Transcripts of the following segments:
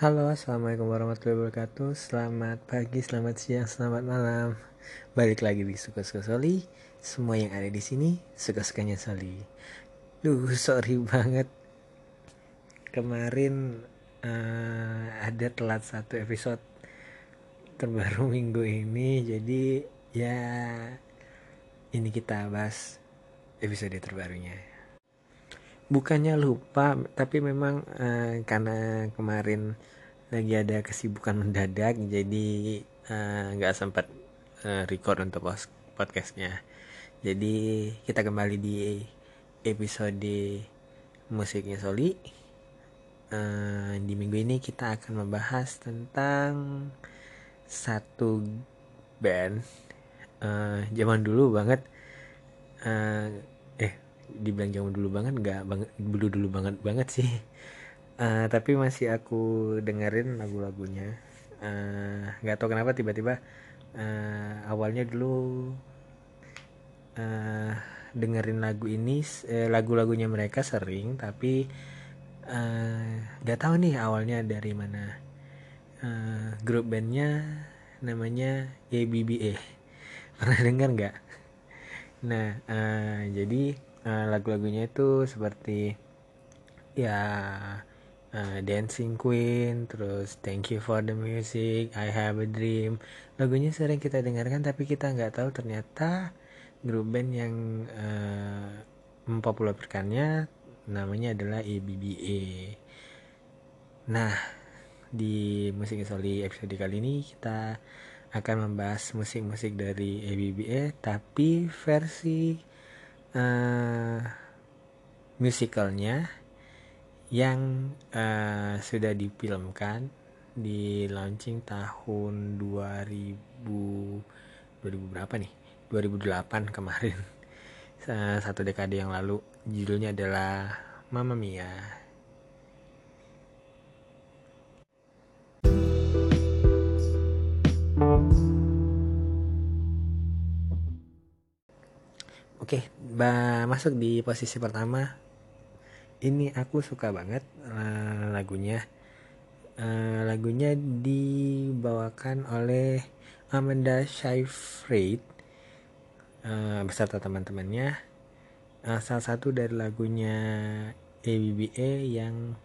Halo, assalamualaikum warahmatullahi wabarakatuh. Selamat pagi, selamat siang, selamat malam. Balik lagi di suka-suka Soli. Semua yang ada di sini suka-sukanya Soli. Duh, sorry banget. Kemarin uh, ada telat satu episode terbaru minggu ini, jadi ya ini kita bahas episode terbarunya bukannya lupa tapi memang uh, karena kemarin lagi ada kesibukan mendadak jadi eh, nggak uh, sempat uh, record untuk podcastnya. Jadi kita kembali di episode musiknya Soli. Uh, di minggu ini kita akan membahas tentang satu band uh, zaman dulu banget. Uh, eh dibilang zaman dulu banget nggak banget dulu dulu banget banget sih. Uh, tapi masih aku dengerin lagu-lagunya. Eh, nggak uh, tahu kenapa tiba-tiba uh, awalnya dulu uh, dengerin lagu ini eh, lagu-lagunya mereka sering tapi nggak uh, tahu nih awalnya dari mana. Uh, grup bandnya namanya ABBA pernah dengar nggak? Nah uh, jadi uh, lagu-lagunya itu seperti ya uh, Dancing Queen, terus Thank You for the Music, I Have a Dream. Lagunya sering kita dengarkan tapi kita nggak tahu ternyata grup band yang uh, mempopulerkannya namanya adalah EBBA. Nah, di musik Soli episode kali ini kita akan membahas musik-musik dari EBBA tapi versi uh, musicalnya yang uh, sudah difilmkan di launching tahun 2000 2000 berapa nih? 2008 kemarin. Satu dekade yang lalu. Judulnya adalah Mamma Mia Masuk di posisi pertama. Ini aku suka banget uh, lagunya. Uh, lagunya dibawakan oleh Amanda Seyfried uh, beserta teman-temannya. Salah satu dari lagunya ABBA yang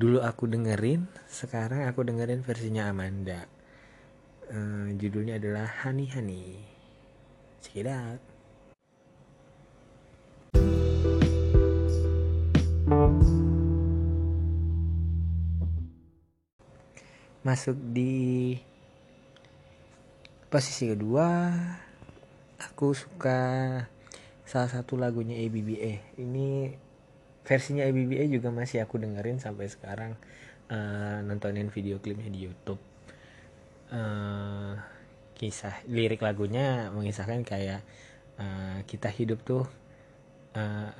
dulu aku dengerin, sekarang aku dengerin versinya Amanda. Judulnya adalah Honey Honey. Check it out. Masuk di posisi kedua aku suka salah satu lagunya ABBA ini versinya ABBA juga masih aku dengerin sampai sekarang uh, nontonin video klipnya di YouTube. Uh, kisah lirik lagunya mengisahkan kayak uh, kita hidup tuh uh,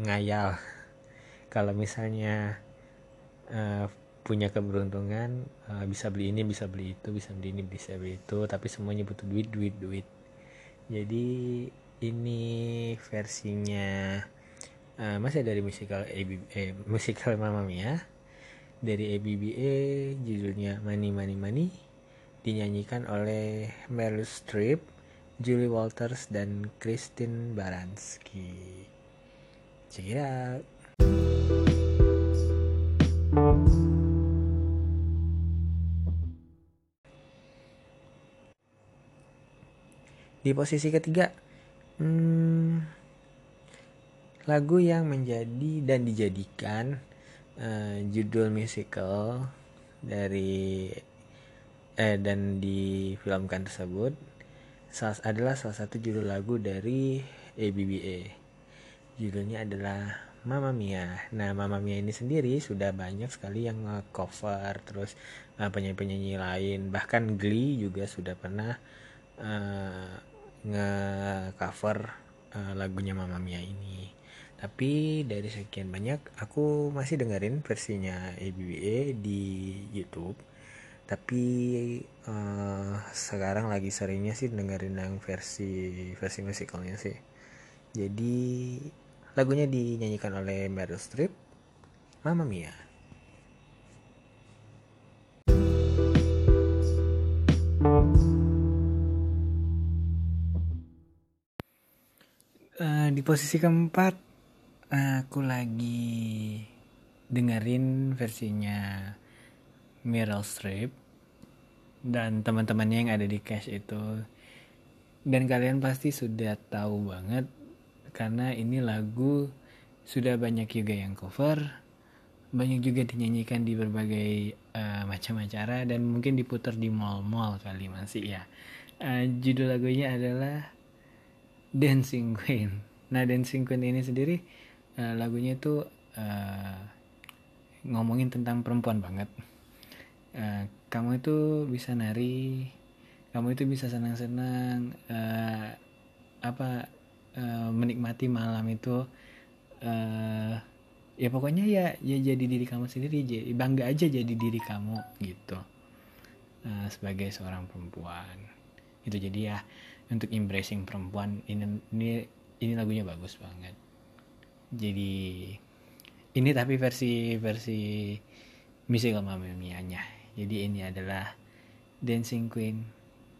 ngayal. Kalau misalnya uh, punya keberuntungan uh, bisa beli ini bisa beli itu bisa beli ini bisa beli itu tapi semuanya butuh duit duit duit jadi ini versinya uh, masih dari musikal ABB, eh, musikal Mamma Mia dari ABBA judulnya Money Money Money dinyanyikan oleh Meryl Streep, Julie Walters dan Christine Baranski. Check it out. Di posisi ketiga, hmm, lagu yang menjadi dan dijadikan uh, judul musical dari eh dan difilmkan tersebut salah, adalah salah satu judul lagu dari ABBA. Judulnya adalah Mamma Mia. Nah, Mamma Mia ini sendiri sudah banyak sekali yang cover terus uh, penyanyi-penyanyi lain, bahkan Glee juga sudah pernah uh, nge-cover uh, lagunya Mamma Mia ini. Tapi dari sekian banyak aku masih dengerin versinya ABBA di YouTube. Tapi uh, sekarang lagi seringnya sih dengerin yang versi versi musikalnya sih. Jadi lagunya dinyanyikan oleh Meryl Streep, Mamma Mia. Di posisi keempat aku lagi dengerin versinya Meryl Streep dan teman-temannya yang ada di Cash itu. Dan kalian pasti sudah tahu banget karena ini lagu sudah banyak juga yang cover banyak juga dinyanyikan di berbagai uh, macam acara dan mungkin diputar di mall-mall kali masih ya. Uh, judul lagunya adalah Dancing Queen nah Dancing Queen ini sendiri uh, lagunya itu uh, ngomongin tentang perempuan banget. Uh, kamu itu bisa nari kamu itu bisa senang-senang uh, apa uh, menikmati malam itu uh, ya pokoknya ya ya jadi diri kamu sendiri jadi bangga aja jadi diri kamu gitu. Uh, sebagai seorang perempuan. Itu jadi ya untuk embracing perempuan ini ini ini lagunya bagus banget. Jadi ini tapi versi versi musical Mamma jadi ini adalah Dancing Queen.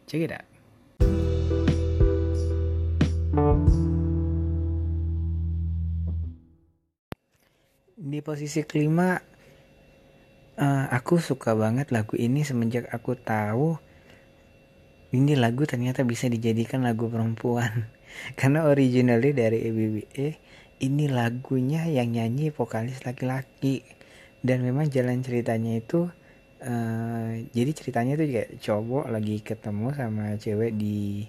Check it out. Di posisi kelima uh, aku suka banget lagu ini semenjak aku tahu ini lagu ternyata bisa dijadikan lagu perempuan karena originalnya dari EBBE ini lagunya yang nyanyi vokalis laki-laki. Dan memang jalan ceritanya itu uh, jadi ceritanya itu kayak cowok lagi ketemu sama cewek di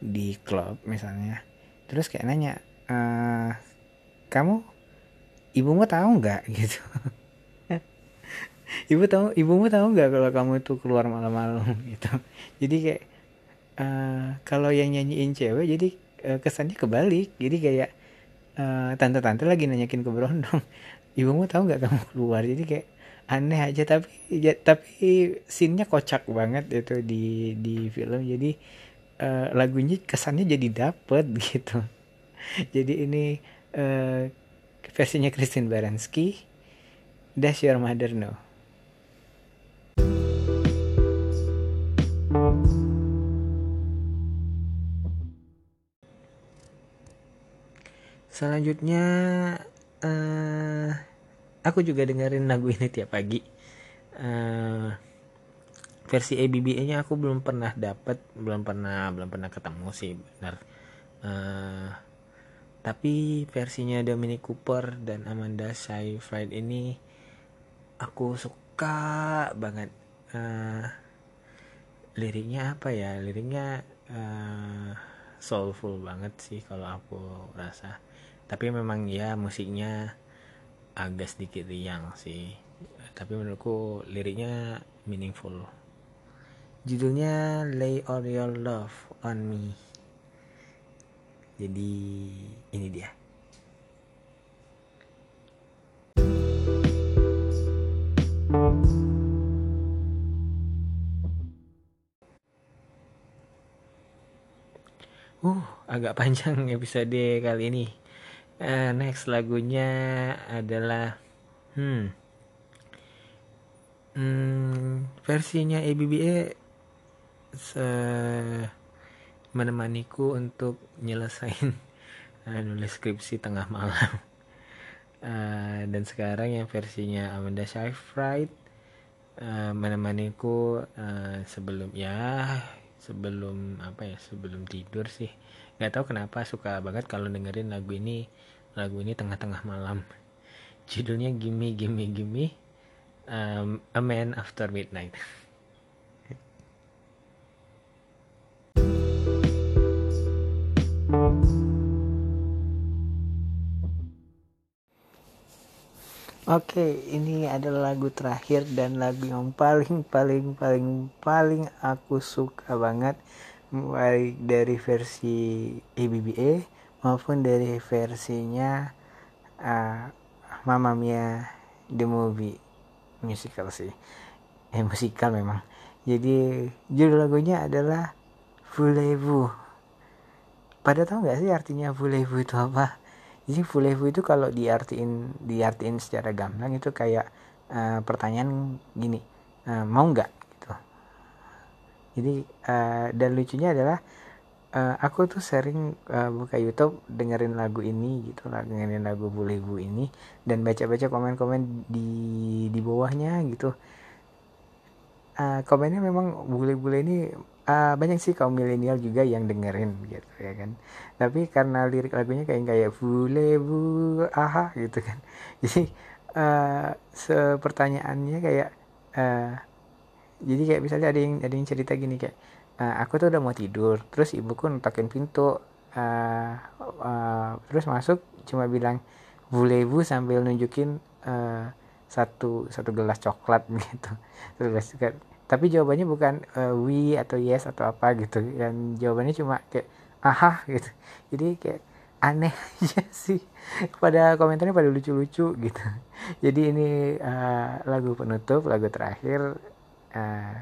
di klub misalnya. Terus kayak nanya uh, kamu ibumu tahu nggak? Gitu. Ibu tahu ibumu tahu nggak kalau kamu itu keluar malam-malam? Gitu. Jadi kayak uh, kalau yang nyanyiin cewek jadi kesannya kebalik. Jadi kayak uh, tante-tante lagi nanyakin ke Brondong ibumu tahu nggak kamu keluar? Jadi kayak aneh aja. Tapi ya, tapi scene-nya kocak banget itu di di film. Jadi uh, lagunya kesannya jadi dapet gitu. Jadi ini uh, versinya Christine Baranski Does Your Mother Know Selanjutnya uh, aku juga dengerin lagu ini tiap pagi. Uh, versi ABBA-nya aku belum pernah dapat, belum pernah belum pernah ketemu sih benar. Uh, tapi versinya Dominic Cooper dan Amanda Seyfried ini aku suka banget uh, liriknya apa ya liriknya uh, soulful banget sih kalau aku rasa tapi memang ya musiknya agak sedikit riang sih. Tapi menurutku liriknya meaningful. Judulnya Lay All Your Love on Me. Jadi ini dia. Uh, agak panjang episode kali ini. Uh, next lagunya adalah hmm, hmm versinya ABBA se menemaniku untuk nyelesain uh, nulis skripsi tengah malam. Uh, dan sekarang yang versinya Amanda Seyfried uh, menemaniku uh, sebelum ya sebelum apa ya sebelum tidur sih nggak tahu kenapa suka banget kalau dengerin lagu ini lagu ini tengah-tengah malam. Judulnya Gimme Gimme Gimme um, A Man After Midnight. Oke, ini adalah lagu terakhir dan lagu yang paling paling paling paling aku suka banget baik dari versi ABBA maupun dari versinya uh, Mamma Mia the movie musical sih. Eh musikal memang. Jadi judul lagunya adalah Voulez-vous. Pada tahu nggak sih artinya Voulez-vous itu apa? jadi fulevu itu kalau diartiin diartiin secara gamblang itu kayak uh, pertanyaan gini uh, mau nggak jadi uh, dan lucunya adalah uh, aku tuh sering uh, buka YouTube dengerin lagu ini gitu dengerin lagu bule-bu ini dan baca-baca komen-komen di di bawahnya gitu. Uh, komennya memang bule-bule ini uh, banyak sih kaum milenial juga yang dengerin gitu ya kan. Tapi karena lirik lagunya kayak kayak bule bu aha gitu kan. Jadi uh, sepertanyaannya kayak uh, jadi kayak misalnya ada yang ada yang cerita gini kayak uh, aku tuh udah mau tidur terus ibuku netakin pintu uh, uh, terus masuk cuma bilang bu sambil nunjukin uh, satu satu gelas coklat gitu. Terus tapi jawabannya bukan uh, we atau yes atau apa gitu. Dan jawabannya cuma kayak aha gitu. Jadi kayak aneh aja sih. Pada komentarnya pada lucu-lucu gitu. Jadi ini uh, lagu penutup lagu terakhir uh,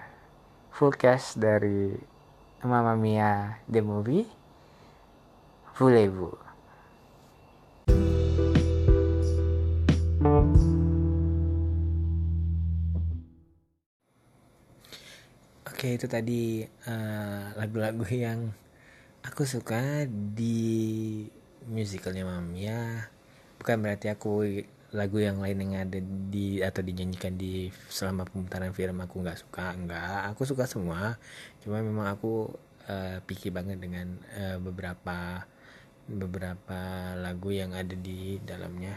full cast dari Mamma Mia The Movie Voulez-vous Oke itu tadi eh, lagu-lagu uh, yang aku suka di musicalnya Mia. Bukan berarti aku lagu yang lain yang ada di atau dinyanyikan di selama pemutaran film aku nggak suka nggak. Aku suka semua. Cuma memang aku uh, picky banget dengan uh, beberapa beberapa lagu yang ada di dalamnya.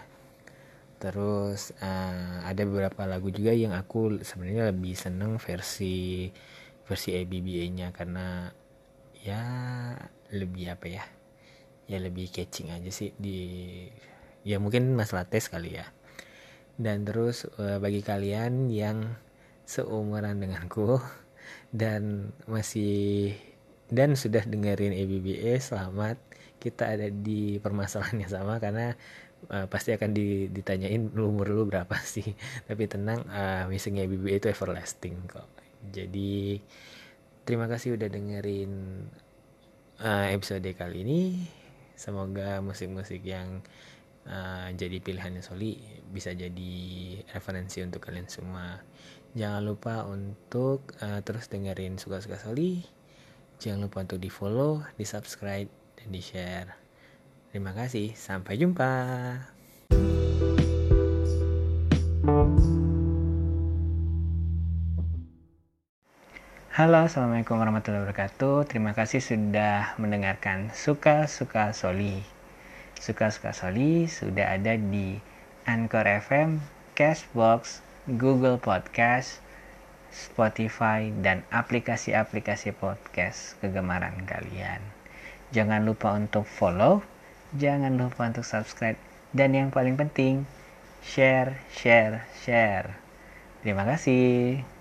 Terus uh, ada beberapa lagu juga yang aku sebenarnya lebih seneng versi versi ABBA nya karena ya lebih apa ya ya lebih catching aja sih di ya mungkin masalah tes kali ya. Dan terus uh, bagi kalian yang seumuran denganku dan masih dan sudah dengerin EBBA selamat kita ada di permasalahan yang sama karena uh, pasti akan ditanyain umur lu berapa sih. Tapi tenang uh, missing EBBA itu everlasting kok. Jadi terima kasih udah dengerin uh, episode kali ini. Semoga musik-musik yang uh, jadi pilihannya Soli bisa jadi referensi untuk kalian semua jangan lupa untuk uh, terus dengerin suka-suka Soli jangan lupa untuk di follow di subscribe dan di share terima kasih sampai jumpa Halo, Assalamualaikum warahmatullahi wabarakatuh. Terima kasih sudah mendengarkan Suka-Suka Soli. Suka-Suka Soli sudah ada di Anchor FM, Cashbox, Google Podcast, Spotify, dan aplikasi-aplikasi podcast kegemaran kalian. Jangan lupa untuk follow, jangan lupa untuk subscribe, dan yang paling penting, share, share, share. Terima kasih.